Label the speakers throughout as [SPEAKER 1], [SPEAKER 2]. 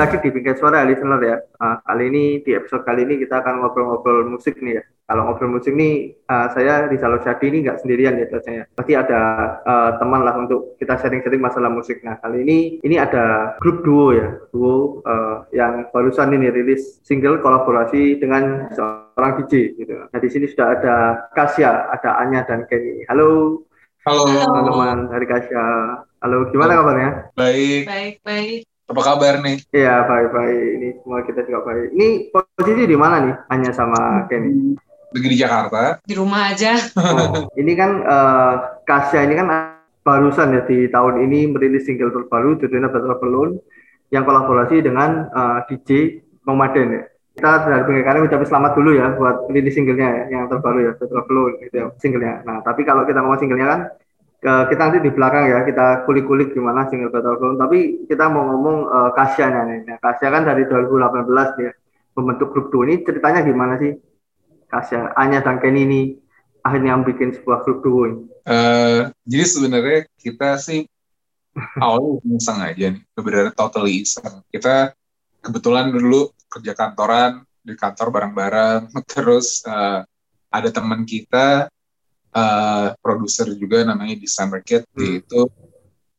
[SPEAKER 1] lagi di Bingkai Suara listener ya. Uh, kali ini di episode kali ini kita akan ngobrol-ngobrol musik nih ya. Kalau ngobrol musik nih uh, saya di Salo Jadi ini nggak sendirian ya biasanya. Pasti ada uh, teman lah untuk kita sharing-sharing masalah musik. Nah kali ini ini ada grup duo ya, duo uh, yang barusan ini rilis single kolaborasi dengan seorang DJ gitu. Nah di sini sudah ada Kasya, ada Anya dan Kenny. Halo.
[SPEAKER 2] Halo.
[SPEAKER 1] Teman-teman dari Kasya. Halo, gimana kabarnya?
[SPEAKER 2] Baik.
[SPEAKER 3] Baik, baik.
[SPEAKER 2] Apa kabar nih?
[SPEAKER 1] Iya, baik-baik. Ini semua kita juga baik. Ini posisi di mana nih? Hanya sama Kenny.
[SPEAKER 2] Lagi di Jakarta.
[SPEAKER 3] Di rumah aja.
[SPEAKER 1] Oh, ini kan uh, Kasya ini kan barusan ya di tahun ini merilis single terbaru judulnya Better Balloon yang kolaborasi dengan uh, DJ Nomaden ya. Kita dari pinggir kalian ucapin selamat dulu ya buat rilis singlenya ya, yang terbaru ya Better Balloon gitu ya singlenya. Nah tapi kalau kita ngomong singlenya kan kita nanti di belakang ya kita kulik-kulik gimana single Battle Film tapi kita mau ngomong uh, Kasya nih nah, Kasya kan dari 2018 ya membentuk grup duo. Ini ceritanya gimana sih Kasya Anya dan ini akhirnya bikin sebuah grup duo ini.
[SPEAKER 2] Uh, jadi sebenarnya kita sih awalnya iseng aja nih. Sebenarnya totally iseng. Kita kebetulan dulu kerja kantoran di kantor bareng-bareng. Terus uh, ada teman kita uh, produser juga namanya December Kid hmm. itu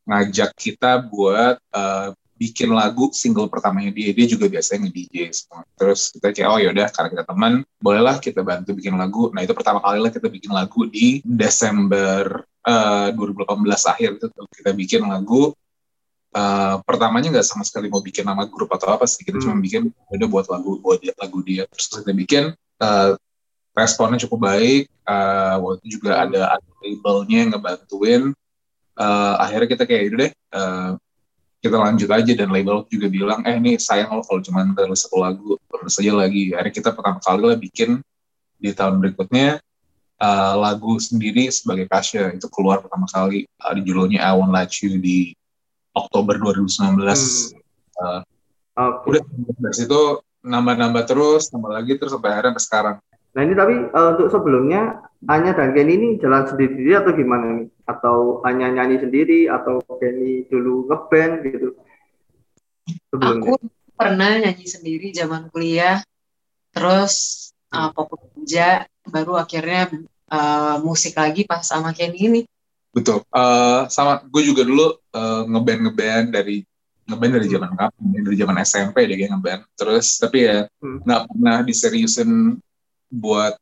[SPEAKER 2] ngajak kita buat uh, bikin lagu single pertamanya dia. Dia juga biasanya nge-DJ semua. Terus kita kayak oh yaudah karena kita teman bolehlah kita bantu bikin lagu. Nah itu pertama kali lah kita bikin lagu di Desember uh, 2018 akhir itu kita bikin lagu. Uh, pertamanya nggak sama sekali mau bikin nama grup atau apa sih kita hmm. cuma bikin udah buat lagu buat lagu dia. Terus kita bikin uh, responnya cukup baik uh, waktu itu juga ada, ada labelnya yang ngebantuin. Uh, akhirnya kita kayak itu deh uh, kita lanjut aja. Dan label juga bilang eh ini sayang loh kalau cuma rilis satu lagu terus aja lagi. Akhirnya kita pertama kali lah bikin di tahun berikutnya uh, lagu sendiri sebagai Kasya itu keluar pertama kali uh, di judulnya I Won't Let You di Oktober 2019 hmm. uh, okay. udah dari situ nambah-nambah terus nambah lagi terus sampai akhirnya sampai sekarang
[SPEAKER 1] Nah ini tapi uh, untuk sebelumnya Anya dan Kenny ini jalan sendiri atau gimana nih? Atau Anya nyanyi sendiri atau Kenny dulu ngeband gitu?
[SPEAKER 3] Sebelumnya. Aku pernah nyanyi sendiri zaman kuliah, terus uh, pop kerja, baru akhirnya uh, musik lagi pas sama Kenny ini.
[SPEAKER 2] Betul. Uh, sama gue juga dulu uh, ngeband ngeband dari ngeband dari zaman kapan? Dari zaman SMP deh kayak ngeband. Terus tapi ya hmm. nggak hmm. pernah diseriusin buat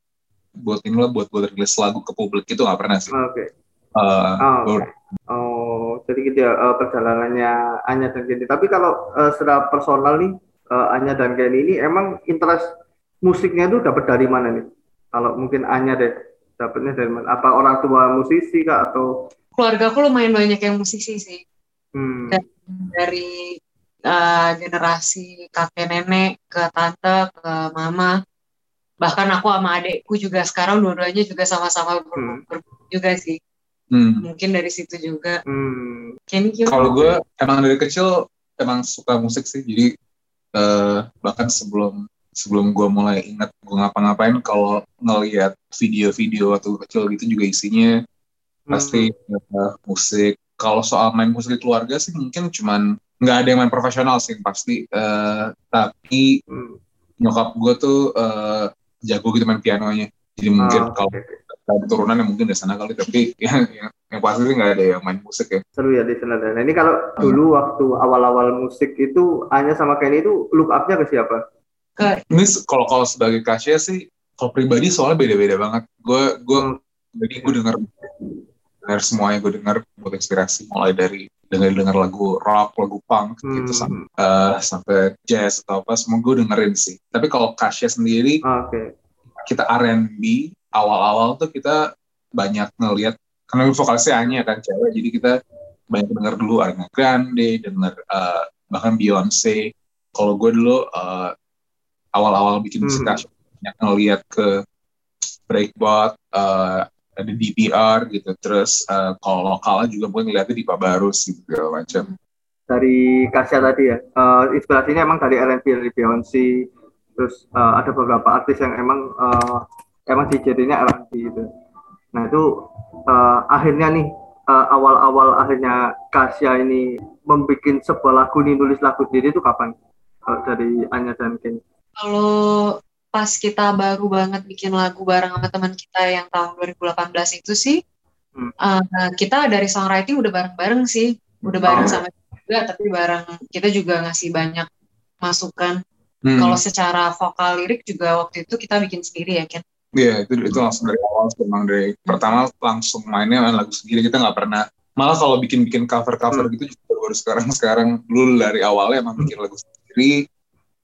[SPEAKER 2] buat ini lah buat buat rilis lagu ke publik itu nggak pernah sih.
[SPEAKER 1] Oke. Okay. Uh, oh, okay. oh, jadi gitu ya uh, perjalanannya Anya dan Kenny. Tapi kalau uh, secara personal nih uh, Anya dan Kenny ini emang interest musiknya itu dapat dari mana nih? Kalau mungkin Anya deh dapatnya dari mana? Apa orang tua musisi kak atau?
[SPEAKER 3] Keluarga aku lumayan banyak yang musisi sih. Hmm. Dan dari uh, generasi kakek nenek ke tante ke mama bahkan aku sama adekku juga sekarang dua-duanya juga sama-sama hmm. juga sih hmm. mungkin dari situ juga hmm.
[SPEAKER 2] kalau gue emang dari kecil emang suka musik sih jadi uh, bahkan sebelum sebelum gue mulai ingat gue ngapa-ngapain kalau ngelihat video-video waktu kecil gitu juga isinya hmm. pasti uh, musik kalau soal main musik di keluarga sih mungkin cuman nggak ada yang main profesional sih pasti uh, tapi hmm. nyokap gue tuh uh, jago gitu main pianonya jadi mungkin oh, kalau okay. turunan yang mungkin dari sana kali tapi yang, yang, yang pasti sih nggak ada yang main musik ya
[SPEAKER 1] seru ya di sana nah ini kalau hmm. dulu waktu awal-awal musik itu hanya sama Kenny itu look up-nya ke siapa
[SPEAKER 2] ke ini kalau kalau sebagai Kasya sih kalau pribadi soalnya beda-beda banget gue gue hmm. jadi gue denger dengar semuanya gue dengar buat inspirasi mulai dari dengar dengar lagu rock lagu punk gitu, hmm. gitu sampai, uh, sampai jazz atau apa semua gue dengerin sih tapi kalau Kasya sendiri
[SPEAKER 1] ah, okay.
[SPEAKER 2] kita R&B awal-awal tuh kita banyak ngelihat karena vokalisnya hanya kan cewek jadi kita banyak denger dulu Ariana Grande denger uh, bahkan Beyonce kalau gue dulu uh, awal-awal bikin musik hmm. banyak ngelihat ke Breakbot uh, ada DPR gitu. Terus uh, kalau lokalnya juga gue ngeliatnya di Pabarus gitu segala macam.
[SPEAKER 1] Dari Kasia tadi ya uh, inspirasinya emang dari R&B dari Beyonce terus uh, ada beberapa artis yang emang uh, emang dijadinya R&B gitu. Nah itu uh, akhirnya nih uh, awal-awal akhirnya Kasia ini membuat sebuah lagu nih nulis lagu sendiri itu kapan? Uh, dari Anya dan Ken?
[SPEAKER 3] Kalau pas kita baru banget bikin lagu bareng sama teman kita yang tahun 2018 itu sih hmm. uh, kita dari songwriting udah bareng-bareng sih udah bareng oh. sama juga tapi bareng kita juga ngasih banyak masukan hmm. kalau secara vokal lirik juga waktu itu kita bikin sendiri ya kan
[SPEAKER 2] Iya, yeah, itu itu langsung dari awal memang dari pertama langsung mainnya main lagu sendiri kita nggak pernah malah kalau bikin bikin cover cover hmm. gitu juga baru sekarang sekarang dulu dari awalnya emang bikin lagu sendiri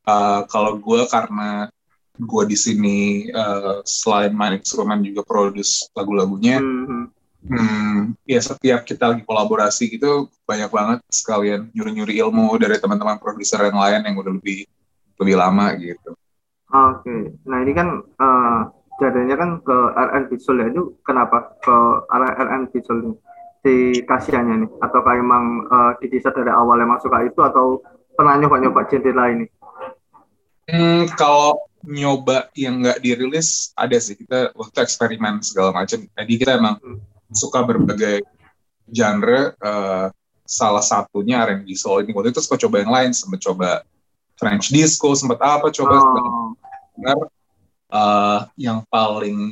[SPEAKER 2] uh, kalau gue karena gue di sini uh, selain main instrumen juga produce lagu-lagunya hmm. Hmm, ya setiap kita lagi kolaborasi gitu banyak banget sekalian nyuri-nyuri ilmu dari teman-teman produser yang lain yang udah lebih lebih lama gitu.
[SPEAKER 1] Oke, okay. nah ini kan uh, jadinya kan ke RN Visual ya itu kenapa ke arah RN Visual ini si kasihannya nih atau kayak emang uh, di desa dari awal emang suka itu atau pernah nyoba-nyoba genre lain nih?
[SPEAKER 2] Hmm, kalau nyoba yang nggak dirilis ada sih kita waktu eksperimen segala macam. Jadi kita emang hmm. suka berbagai genre. Uh, salah satunya R&B soul ini waktu itu sempat coba yang lain, sempat coba French disco, sempat apa coba. Oh uh, yang paling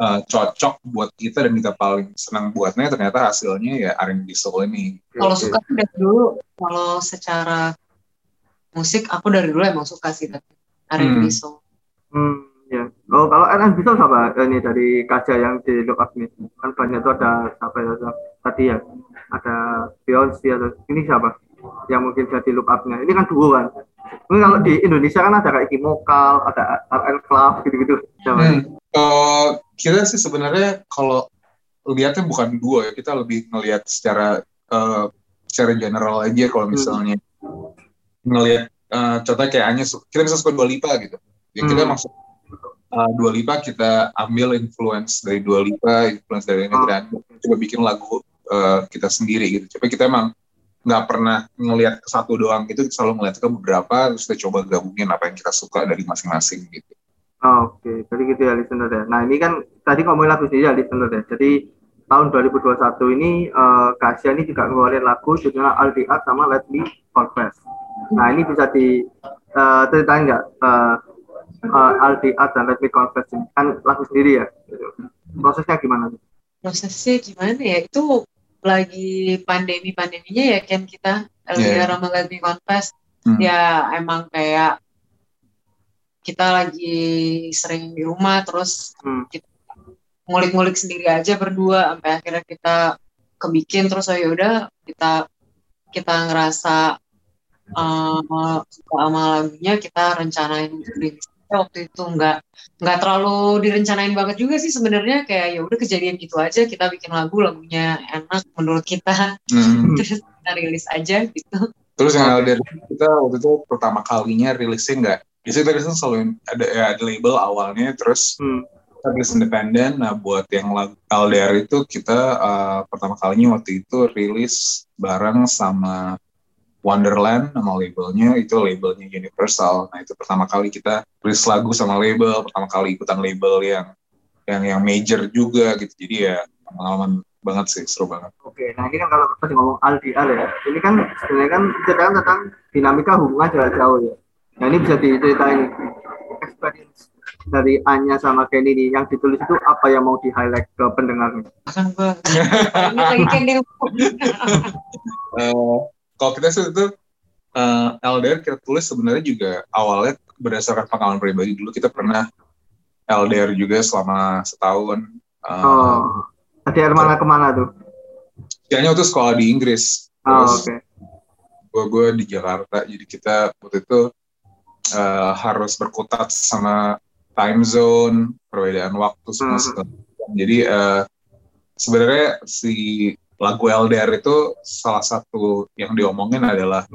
[SPEAKER 2] uh, cocok buat kita dan kita paling senang buatnya ternyata hasilnya ya R&B soul ini.
[SPEAKER 3] Kalau suka dari dulu, kalau secara musik aku dari dulu emang suka sih R&B hmm. soul.
[SPEAKER 1] Hmm, ya. Oh kalau R&B soul apa ini dari kaca yang di look up nih? Kan banyak tuh ada siapa ya tadi ya? Ada Beyonce atau ini siapa? Yang mungkin jadi look up-nya. Ini kan duo kan? Mungkin kalau di Indonesia kan ada kayak Kimokal, ada RL Club gitu-gitu.
[SPEAKER 2] Hmm. Uh, kita sih sebenarnya kalau lihatnya bukan dua ya, kita lebih ngelihat secara uh, secara general aja kalau hmm. misalnya hmm. ngelihat uh, contohnya kayak hanya kita bisa suka dua lipa gitu. Ya hmm. kita maksud uh, dua lipa kita ambil influence dari dua lipa, influence dari Negra, oh. coba bikin lagu uh, kita sendiri gitu. Coba kita emang nggak pernah ngelihat ke satu doang gitu selalu ngeliat ke beberapa terus kita coba gabungin apa yang kita suka dari masing-masing gitu
[SPEAKER 1] oke okay. jadi gitu ya listener ya nah ini kan tadi ngomongin lagu sih ya listener ya jadi tahun 2021 ini uh, Kasia ini juga ngeluarin lagu judulnya Aldi Art sama Let Me Confess nah ini bisa di uh, ceritain nggak uh, uh, Aldi Art dan Let Me Confess ini kan lagu sendiri ya prosesnya gimana
[SPEAKER 3] prosesnya gimana ya itu lagi pandemi-pandeminya ya kan kita LDR yeah. sama Let Confess hmm. ya emang kayak kita lagi sering di rumah terus hmm. kita ngulik-ngulik sendiri aja berdua sampai akhirnya kita kebikin terus oh yaudah kita kita ngerasa uh, suka sama lagunya kita rencanain rilis waktu itu nggak nggak terlalu direncanain banget juga sih sebenarnya. Kayak ya udah kejadian gitu aja kita bikin lagu lagunya enak menurut kita. Hmm. terus kita rilis aja gitu.
[SPEAKER 2] Terus yang dari kita waktu itu pertama kalinya rilisnya nggak? Biasanya kita rilisnya selalu ada ya, ada label awalnya terus hmm. kita rilis independen. Nah buat yang lagu LDR itu kita uh, pertama kalinya waktu itu rilis bareng sama Wonderland nama labelnya itu labelnya Universal. Nah itu pertama kali kita rilis lagu sama label, pertama kali ikutan label yang yang yang major juga gitu. Jadi ya pengalaman banget sih, seru banget.
[SPEAKER 1] Oke, nah ini kan kalau tadi ngomong LDR ya, ini kan sebenarnya kan ceritakan tentang dinamika hubungan jarak jauh ya. Nah ini bisa diceritain experience dari Anya sama Kenny ini yang ditulis itu apa yang mau di highlight ke pendengarnya? Kan gue ini lagi Kenny.
[SPEAKER 2] Kalau kita sih itu uh, eh, LDR kita tulis sebenarnya juga awalnya berdasarkan pengalaman pribadi dulu kita pernah LDR juga selama setahun.
[SPEAKER 1] Uh, oh, LDR mana ke mana tuh?
[SPEAKER 2] Kayaknya waktu sekolah di Inggris.
[SPEAKER 1] Oh, oke. Okay.
[SPEAKER 2] Gue gue di Jakarta, jadi kita waktu itu uh, harus berkutat sama time zone, perbedaan waktu semua. Hmm. Jadi uh, sebenarnya si lagu LDR itu salah satu yang diomongin adalah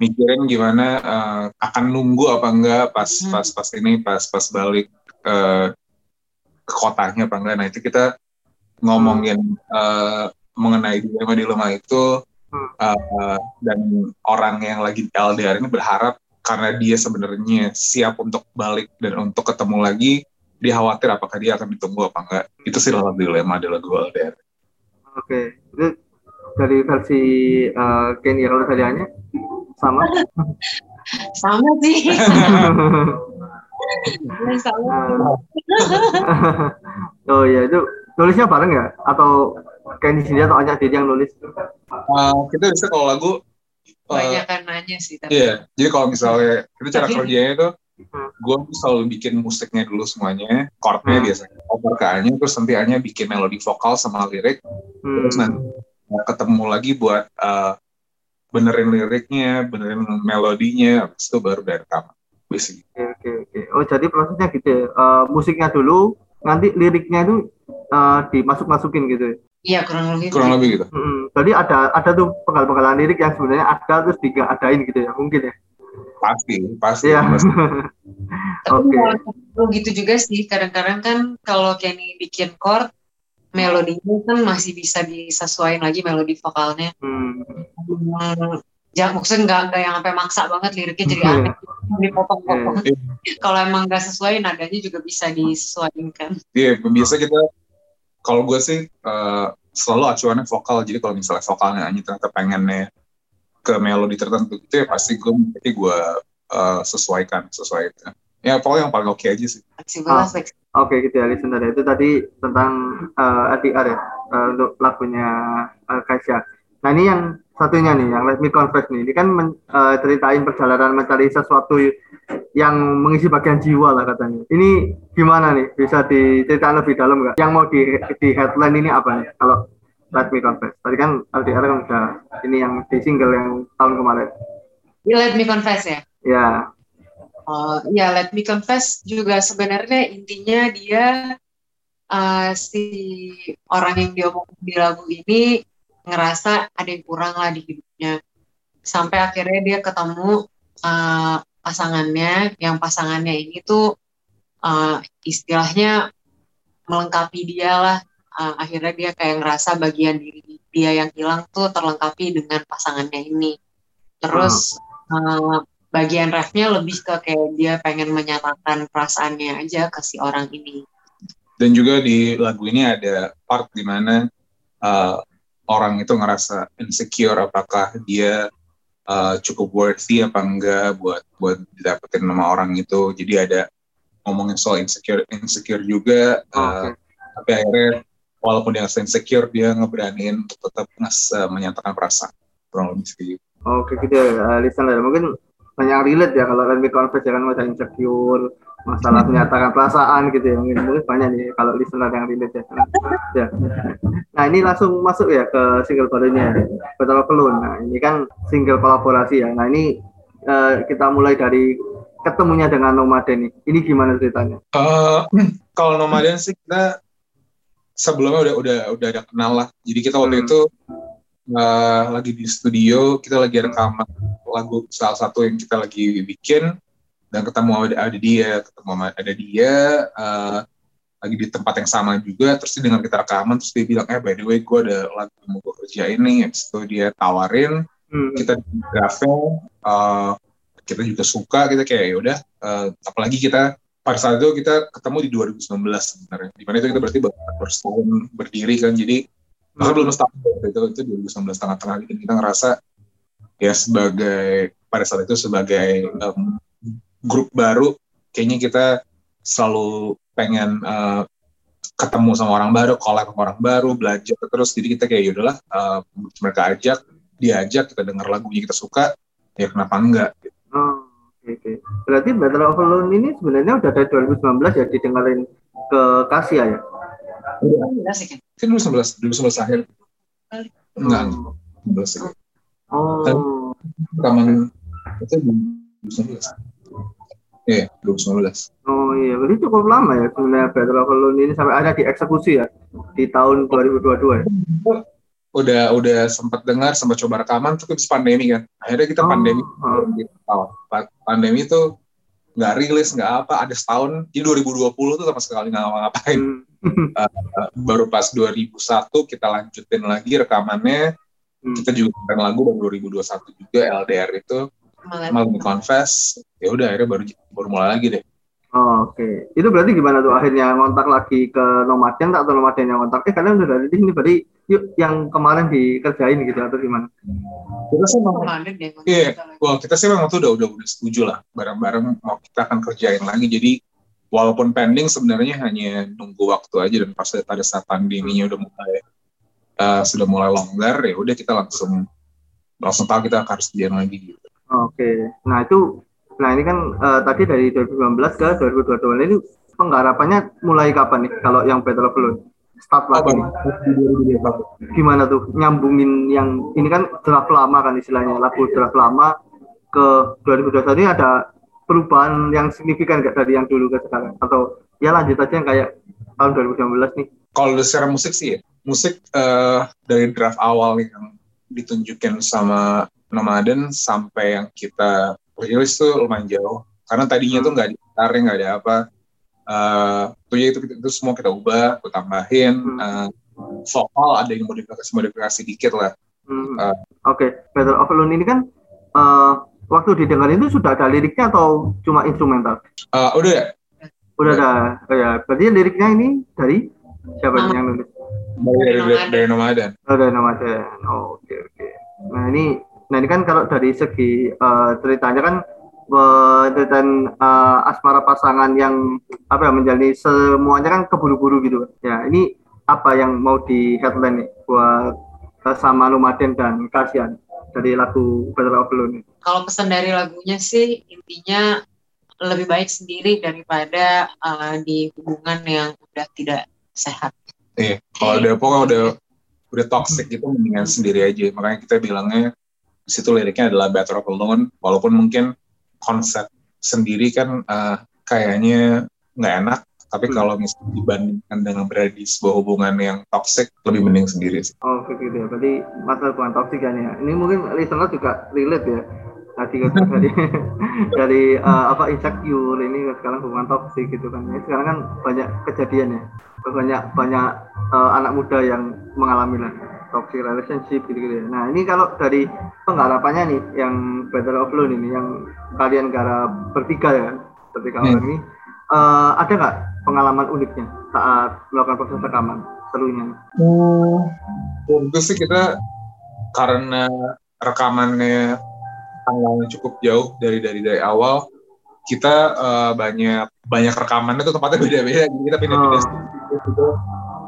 [SPEAKER 2] mikirin gimana uh, akan nunggu apa enggak pas hmm. pas pas ini pas pas balik uh, ke kotanya apa enggak. Nah itu kita ngomongin uh, mengenai dilema-dilema itu uh, dan orang yang lagi LDR ini berharap karena dia sebenarnya siap untuk balik dan untuk ketemu lagi dia khawatir apakah dia akan ditunggu apa enggak itu sih dalam dilema adalah lagu LDR
[SPEAKER 1] oke okay. itu dari versi uh, Kenny kalau tadiannya sama?
[SPEAKER 3] Sama sih. Sama.
[SPEAKER 1] Oh ya itu nulisnya bareng ya? Atau Kenny sendiri atau Anya dia yang nulis?
[SPEAKER 2] Uh, kita bisa kalau lagu
[SPEAKER 3] banyak kan nanya sih
[SPEAKER 2] tapi. iya. Jadi kalau misalnya itu cara kerjanya itu gue selalu bikin musiknya dulu semuanya chordnya hmm. biasanya over ke nya terus nanti nya bikin melodi vokal sama lirik hmm. terus nanti ketemu lagi buat uh, benerin liriknya benerin melodinya habis itu baru dari rekaman
[SPEAKER 1] Oke oke oke. Oh jadi prosesnya gitu ya. Uh, musiknya dulu, nanti liriknya itu uh, dimasuk masukin gitu. Ya?
[SPEAKER 3] Iya kurang lebih.
[SPEAKER 2] Kurang lebih gitu.
[SPEAKER 1] Hmm, jadi ada ada tuh penggal-penggalan lirik yang sebenarnya ada terus tiga adain gitu ya mungkin ya.
[SPEAKER 2] Pasti pasti.
[SPEAKER 1] Iya.
[SPEAKER 3] Tapi okay. gitu juga sih kadang-kadang kan kalau Kenny bikin chord melodinya kan masih bisa disesuaikan lagi melodi vokalnya. Hmm. Hmm, ya maksudnya nggak nggak yang sampai maksa banget liriknya jadi iya. aneh dipotong-potong. Yeah. kalau emang nggak sesuai nadanya juga bisa disesuaikan.
[SPEAKER 2] Iya, yeah, biasa kita kalau gue sih uh, selalu acuannya vokal jadi kalau misalnya vokalnya hanya ternyata pengennya ke melodi tertentu itu ya pasti gue mesti gue uh, sesuaikan sesuaikan ya pokoknya yang paling oke okay aja sih.
[SPEAKER 1] Ah, oke okay, gitu ya listener itu tadi tentang uh, eh, ADR ya uh, untuk lagunya uh, Kasia nah ini yang satunya nih yang Let Me Confess nih. Ini kan men, uh, ceritain perjalanan mencari sesuatu yang mengisi bagian jiwa lah katanya. Ini gimana nih? Bisa diceritain lebih dalam nggak? Yang mau di, di headline ini apa nih? Kalau Let Me Confess. Tadi kan LDR kan udah ini yang di single yang tahun kemarin.
[SPEAKER 3] Let Me Confess ya?
[SPEAKER 1] Ya
[SPEAKER 3] uh, ya Let Me Confess juga sebenarnya intinya dia uh, si orang yang diomong di lagu ini ngerasa ada yang kurang lah di hidupnya. Sampai akhirnya dia ketemu uh, pasangannya. Yang pasangannya ini tuh uh, istilahnya melengkapi dia lah uh, akhirnya dia kayak ngerasa bagian diri dia yang hilang tuh terlengkapi dengan pasangannya ini. Terus uh, bagian refnya lebih ke kayak dia pengen menyatakan perasaannya aja ke si orang ini.
[SPEAKER 2] Dan juga di lagu ini ada part di mana uh, orang itu ngerasa insecure apakah dia uh, cukup worthy apa enggak buat buat didapetin nama orang itu. Jadi ada ngomongin soal insecure insecure juga uh, okay. tapi akhirnya walaupun dia insecure dia ngeberaniin untuk tetap ngas uh, menyatakan perasaan kurang lebih seperti
[SPEAKER 1] itu. Oke gitu ya, uh, listener mungkin banyak relate ya kalau lebih confess ya kan masa insecure masalah menyatakan perasaan gitu ya mungkin, mungkin banyak nih kalau listener yang relate ya. ya. Nah ini langsung masuk ya ke single barunya Betul Pelun. Nah ini kan single kolaborasi ya. Nah ini uh, kita mulai dari ketemunya dengan Nomaden nih. Ini gimana ceritanya?
[SPEAKER 2] Uh, kalau Nomaden sih kita sebelumnya udah udah udah ada kenal lah. Jadi kita waktu hmm. itu uh, lagi di studio, kita lagi rekaman lagu salah satu yang kita lagi bikin dan ketemu ada, ada dia ketemu ada dia uh, lagi di tempat yang sama juga terus dia dengar kita rekaman terus dia bilang eh by the way gue ada lagu yang mau gue kerja ini habis itu dia tawarin hmm. kita di uh, kita juga suka kita kayak yaudah uh, apalagi kita pada saat itu kita ketemu di 2019 sebenarnya di mana itu kita berarti baru setahun berdiri kan jadi bahkan belum setahun itu itu 2019 tengah-tengah dan kita ngerasa ya sebagai pada saat itu sebagai um, grup baru kayaknya kita selalu pengen uh, ketemu sama orang baru, collab sama orang baru, belajar terus. Jadi kita kayak yaudahlah uh, mereka ajak, diajak, kita dengar lagunya kita suka, ya kenapa enggak?
[SPEAKER 1] Oh, oke. Berarti Battle of Alone ini sebenarnya udah dari 2019 ya didengarin ke Kasia ya?
[SPEAKER 2] Iya. Kan 2019, 2019 akhir. Enggak, 2019.
[SPEAKER 1] Oh.
[SPEAKER 2] Rekaman itu 2019. Iya, 2019.
[SPEAKER 1] Oh iya, berarti cukup lama ya sebenarnya Better of Alone ini sampai ada di eksekusi ya di tahun 2022 ya.
[SPEAKER 2] Udah udah sempat dengar, sempat coba rekaman, tapi pandemi kan. Akhirnya kita pandemi,
[SPEAKER 1] oh.
[SPEAKER 2] gitu. Oh, pa- pandemi tuh nggak rilis, nggak apa, ada setahun. Jadi 2020 tuh sama sekali nggak ngapa-ngapain.
[SPEAKER 1] Hmm.
[SPEAKER 2] Uh, baru pas 2001 kita lanjutin lagi rekamannya.
[SPEAKER 1] Hmm.
[SPEAKER 2] Kita juga bikin lagu baru 2021 juga LDR itu
[SPEAKER 3] Malah
[SPEAKER 2] malam confess. Ya udah akhirnya baru baru mulai lagi deh.
[SPEAKER 1] Oh, Oke, itu berarti gimana tuh akhirnya ngontak lagi ke Nomaden tak atau Nomaden yang ngontak? Eh kalian udah dari di sini berarti yuk yang kemarin dikerjain gitu atau gimana?
[SPEAKER 2] Kita sih memang
[SPEAKER 3] kemarin deh.
[SPEAKER 2] Iya, Wah, kita sih memang tuh udah udah udah setuju lah bareng-bareng mau kita akan kerjain lagi. Jadi walaupun pending sebenarnya hanya nunggu waktu aja dan pas pada saat pandeminya udah mulai eh, sudah mulai longgar ya udah kita langsung langsung tahu kita harus kerjain lagi gitu.
[SPEAKER 1] Oke, nah itu, nah ini kan eh, tadi dari 2019 ke 2022 ini penggarapannya mulai kapan nih kalau yang Battle of? Start lagi nih. Gimana tuh nyambungin yang ini kan draft lama kan istilahnya lagu draft lama ke 2021 ini ada perubahan yang signifikan nggak dari yang dulu ke sekarang atau ya lanjut aja yang kayak tahun 2019 nih.
[SPEAKER 2] Kalau secara musik sih ya, musik eh, dari draft awal yang ditunjukin sama Nomaden sampai yang kita rilis tuh lumayan jauh. Karena tadinya tuh nggak ada nggak ada apa. Eh tuh ya itu, itu semua kita ubah, kita tambahin.
[SPEAKER 1] Hmm.
[SPEAKER 2] Eh, vokal ada yang modifikasi modifikasi dikit lah.
[SPEAKER 1] Hmm.
[SPEAKER 2] Ah.
[SPEAKER 1] Oke, Battle of Alone ini kan eh, waktu didengar itu sudah ada liriknya atau cuma instrumental?
[SPEAKER 2] Eh, udah ya,
[SPEAKER 1] Udah ada, oh ya. Berarti liriknya ini dari siapa
[SPEAKER 3] Nama.
[SPEAKER 1] yang nulis?
[SPEAKER 2] dari, dari, dari Nomaden.
[SPEAKER 1] Oh, dari saya. Oh, oke oke. Nah ini, nah ini kan kalau dari segi eh, ceritanya kan eh, ceritaan eh, asmara pasangan yang apa ya menjalani semuanya kan keburu-buru gitu. Ya ini apa yang mau di headline nih buat eh, sama Lumaden dan Kasian dari lagu Battle of Alone?
[SPEAKER 3] Kalau pesan dari lagunya sih intinya lebih baik sendiri daripada uh, di hubungan yang udah tidak sehat.
[SPEAKER 2] Iya, kalau udah pokoknya udah udah toxic gitu mendingan sendiri aja. Makanya kita bilangnya di situ liriknya adalah Better Off Alone. Walaupun mungkin konsep sendiri kan eh, kayaknya nggak enak. Tapi
[SPEAKER 1] Hmm.
[SPEAKER 2] kalau misalnya dibandingkan dengan berada di sebuah hubungan yang toxic, lebih mending sendiri sih.
[SPEAKER 1] Oh begitu ya, berarti masalah bukan toksik kan ya. Ini mungkin listener juga relate ya. Tadi kan dari dari eh, apa insecure ini sekarang hubungan toksik gitu kan. Ini sekarang kan banyak kejadian ya. Banyak banyak eh, anak muda yang mengalami lah toxic relationship gitu gitu ya. Nah ini kalau dari penggarapannya nih yang Battle of Lone ini yang kalian garap bertiga ya bertiga
[SPEAKER 2] Hmm.
[SPEAKER 1] orang ini eh, ada nggak pengalaman uniknya saat melakukan proses rekaman serunya?
[SPEAKER 2] Itu sih kita karena rekamannya tanggalnya cukup jauh dari dari dari awal, kita eh, banyak banyak rekamannya tuh tempatnya beda-beda, jadi kita pindah-pindah
[SPEAKER 1] Oh.
[SPEAKER 2] studio.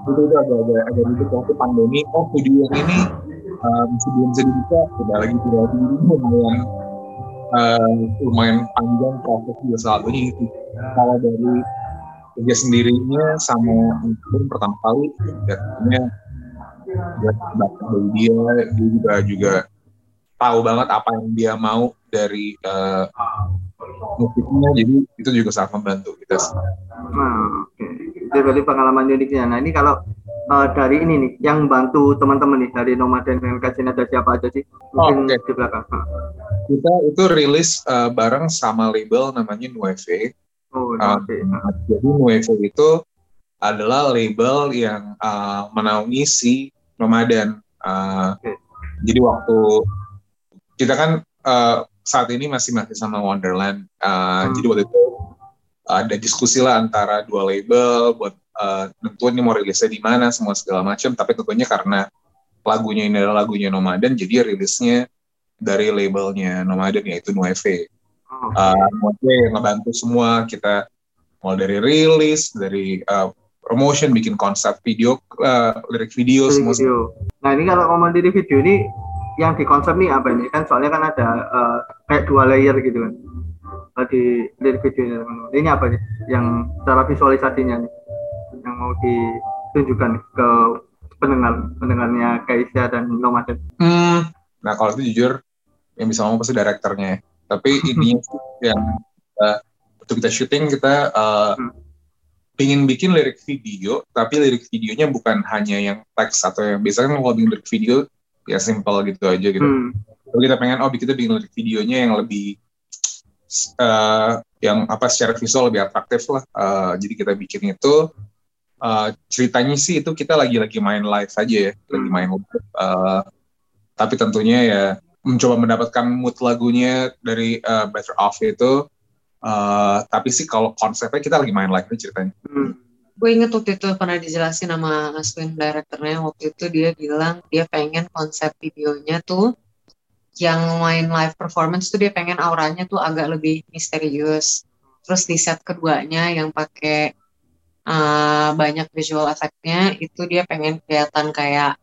[SPEAKER 2] Itu itu, itu agak ribet waktu pandemi. Oh studio yang ini eh, sebelum bisa lagi tidak lagi lumayan eh, lumayan panjang proses juga selalunya itu. Kalau dari kerja sendirinya sama pun pertama kali jadinya dia bakat dari dia dia juga juga tahu banget apa yang dia mau dari eh, musiknya jadi itu juga sangat membantu kita sih.
[SPEAKER 1] Nah, oke. Itu berarti pengalaman uniknya. Nah, ini kalau eh, dari ini nih, yang bantu teman-teman nih dari Nomaden dan Kajian ada siapa aja sih? Mungkin
[SPEAKER 2] Oh, oke.
[SPEAKER 1] di belakang.
[SPEAKER 2] Kita itu rilis eh, bareng sama label namanya Nueve
[SPEAKER 1] Oh,
[SPEAKER 2] Ah,
[SPEAKER 1] oke.
[SPEAKER 2] jadi Nueve itu adalah label yang uh, menaungi si Nomaden. Uh,
[SPEAKER 1] Oke.
[SPEAKER 2] Jadi waktu kita kan uh, saat ini masih masih sama Wonderland. Uh,
[SPEAKER 1] Hmm.
[SPEAKER 2] Jadi waktu itu ada diskusi lah antara dua label buat uh, nentuin ini mau rilisnya di mana semua segala macam. Tapi tentunya karena lagunya ini adalah lagunya Nomaden, jadi rilisnya dari labelnya Nomaden yaitu Nueve
[SPEAKER 1] Oh,
[SPEAKER 2] uh, Mote ngebantu semua kita mulai dari rilis dari uh, promotion bikin konsep video uh, lirik video
[SPEAKER 1] dari
[SPEAKER 2] semua
[SPEAKER 1] video. Nah, ini kalau ngomong dari video ini yang di konsep nih apa ini? Kan soalnya kan ada eh, kayak dua layer gitu kan. Eh, di dari videonya teman-teman. Ini apa nih? Yang cara visualisasinya nih yang mau ditunjukkan ke pendengar pendengarnya Kaisya dan Nomaden.
[SPEAKER 2] Hmm, nah kalau itu jujur yang bisa ngomong pasti direkturnya ya. tapi sih yang kita waktu kita syuting kita uh, hmm. pingin bikin lirik video tapi lirik videonya bukan hanya yang teks atau yang biasanya kan kalau bikin lirik video ya simple gitu aja gitu hmm. tapi kita pengen oh kita bikin lirik videonya yang lebih uh, yang apa secara visual lebih atraktif lah. Uh, jadi kita bikin itu uh, ceritanya sih itu kita lagi lagi main live aja ya lagi hmm. main live. Uh, tapi tentunya ya mencoba mendapatkan mood lagunya dari uh, Better Off itu. Uh, tapi sih kalau konsepnya kita lagi main live ceritanya. Hmm.
[SPEAKER 3] gue inget waktu itu pernah dijelasin sama Aswin directornya. Waktu itu dia bilang dia pengen konsep videonya tuh yang main live performance tuh dia pengen auranya tuh agak lebih misterius. Terus di set keduanya yang pakai uh, banyak visual efeknya itu dia pengen kelihatan kayak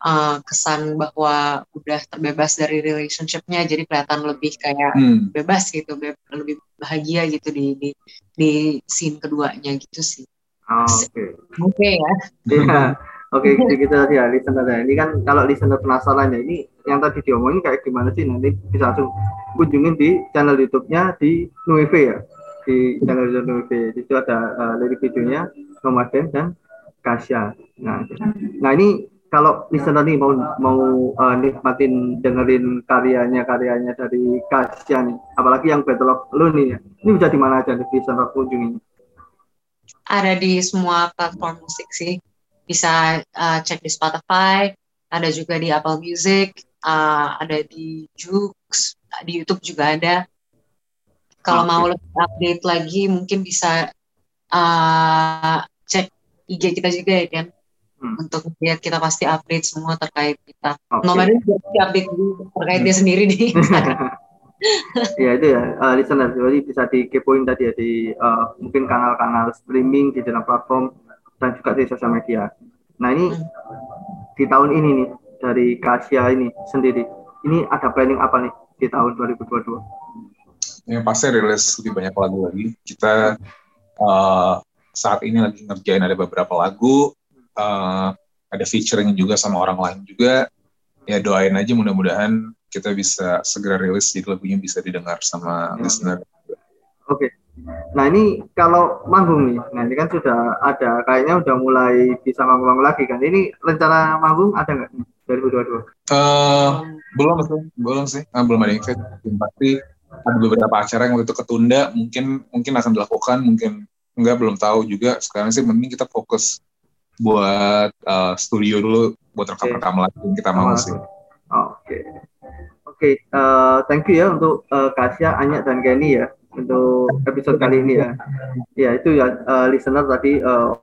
[SPEAKER 3] uh, kesan bahwa udah terbebas dari relationshipnya. Jadi kelihatan lebih kayak hmm. bebas gitu be lebih bahagia gitu di di di scene keduanya gitu sih.
[SPEAKER 1] Oh, oke. Okay.
[SPEAKER 3] oke okay, ya.
[SPEAKER 1] Iya oke okay, gitu, gitu ya listener ya ini kan kalau listener penasaran ya ini yang tadi diomongin kayak gimana sih? Nanti bisa langsung kunjungin di channel YouTube-nya di Nueve ya. Di channel Nueve itu ada uh, lirik videonya Nomaden dan Kasya. Nah, nah ini kalau listener nih mau mau uh, nikmatin dengerin karyanya karyanya dari Kasya nih, apalagi yang Battle of Lu nih ya, ini bisa di mana aja nih? Listener kunjungi?
[SPEAKER 3] Ada di semua platform musik sih, bisa uh, cek di Spotify, ada juga di Apple Music, uh, ada di Joox, di YouTube juga ada. Kalau okay. mau lebih update lagi, mungkin bisa uh, cek IG kita juga ya kan hmm. untuk lihat kita pasti update semua terkait kita. Okay. Nomornya juga update dulu terkait dia sendiri di Instagram.
[SPEAKER 1] ya itu ya, uh, listener, jadi bisa dikepoin tadi ya di uh, mungkin kanal-kanal streaming di dalam platform dan juga di sosial media. Nah ini hmm. di tahun ini nih dari Kasia ini sendiri, ini ada planning apa nih di tahun 2022?
[SPEAKER 2] Yang pasti rilis lebih banyak lagu lagi. Kita uh, saat ini lagi ngerjain ada beberapa lagu uh, ada featuring juga sama orang lain juga ya doain aja mudah-mudahan kita bisa segera rilis jadi lagunya bisa didengar sama ya. listener.
[SPEAKER 1] Oke. Okay. Nah ini kalau manggung nih, nah ini kan sudah ada kayaknya udah mulai bisa manggung-manggung lagi kan. Ini rencana manggung ada nggak nih 2022?
[SPEAKER 2] Uh, belum sih, belum sih, uh, belum ada invite. Pasti ada beberapa acara yang waktu itu ketunda, mungkin mungkin akan dilakukan, mungkin enggak belum tahu juga. Sekarang sih mending kita fokus buat uh, studio dulu buat rekam-rekam okay. lagi yang kita mau sih.
[SPEAKER 1] Oke. Okay. Oke, okay, uh, eh, thank you ya untuk uh, Kasya, Anya dan Kenny ya untuk episode kali ini ya. Ya itu ya uh, listener tadi uh,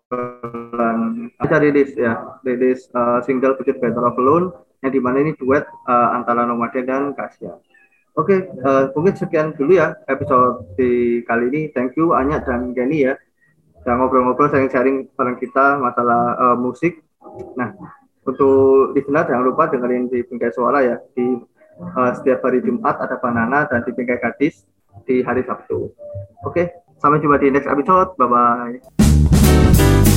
[SPEAKER 1] bisa rilis ya rilis uh, single Putih Better of Alone yang di mana ini duet uh, antara Nomade dan Kasya. Oke, okay, uh, mungkin sekian dulu ya episode di kali ini. Thank you Anya dan Kenny ya ya ngobrol-ngobrol sharing-sharing bareng kita masalah uh, musik. Nah, untuk listener jangan lupa dengerin di Bingkai Suara ya di uh, setiap hari Jumat ada Banana dan di Bingkai Gadis di hari Sabtu. Oke, sampai jumpa di next episode. Bye bye.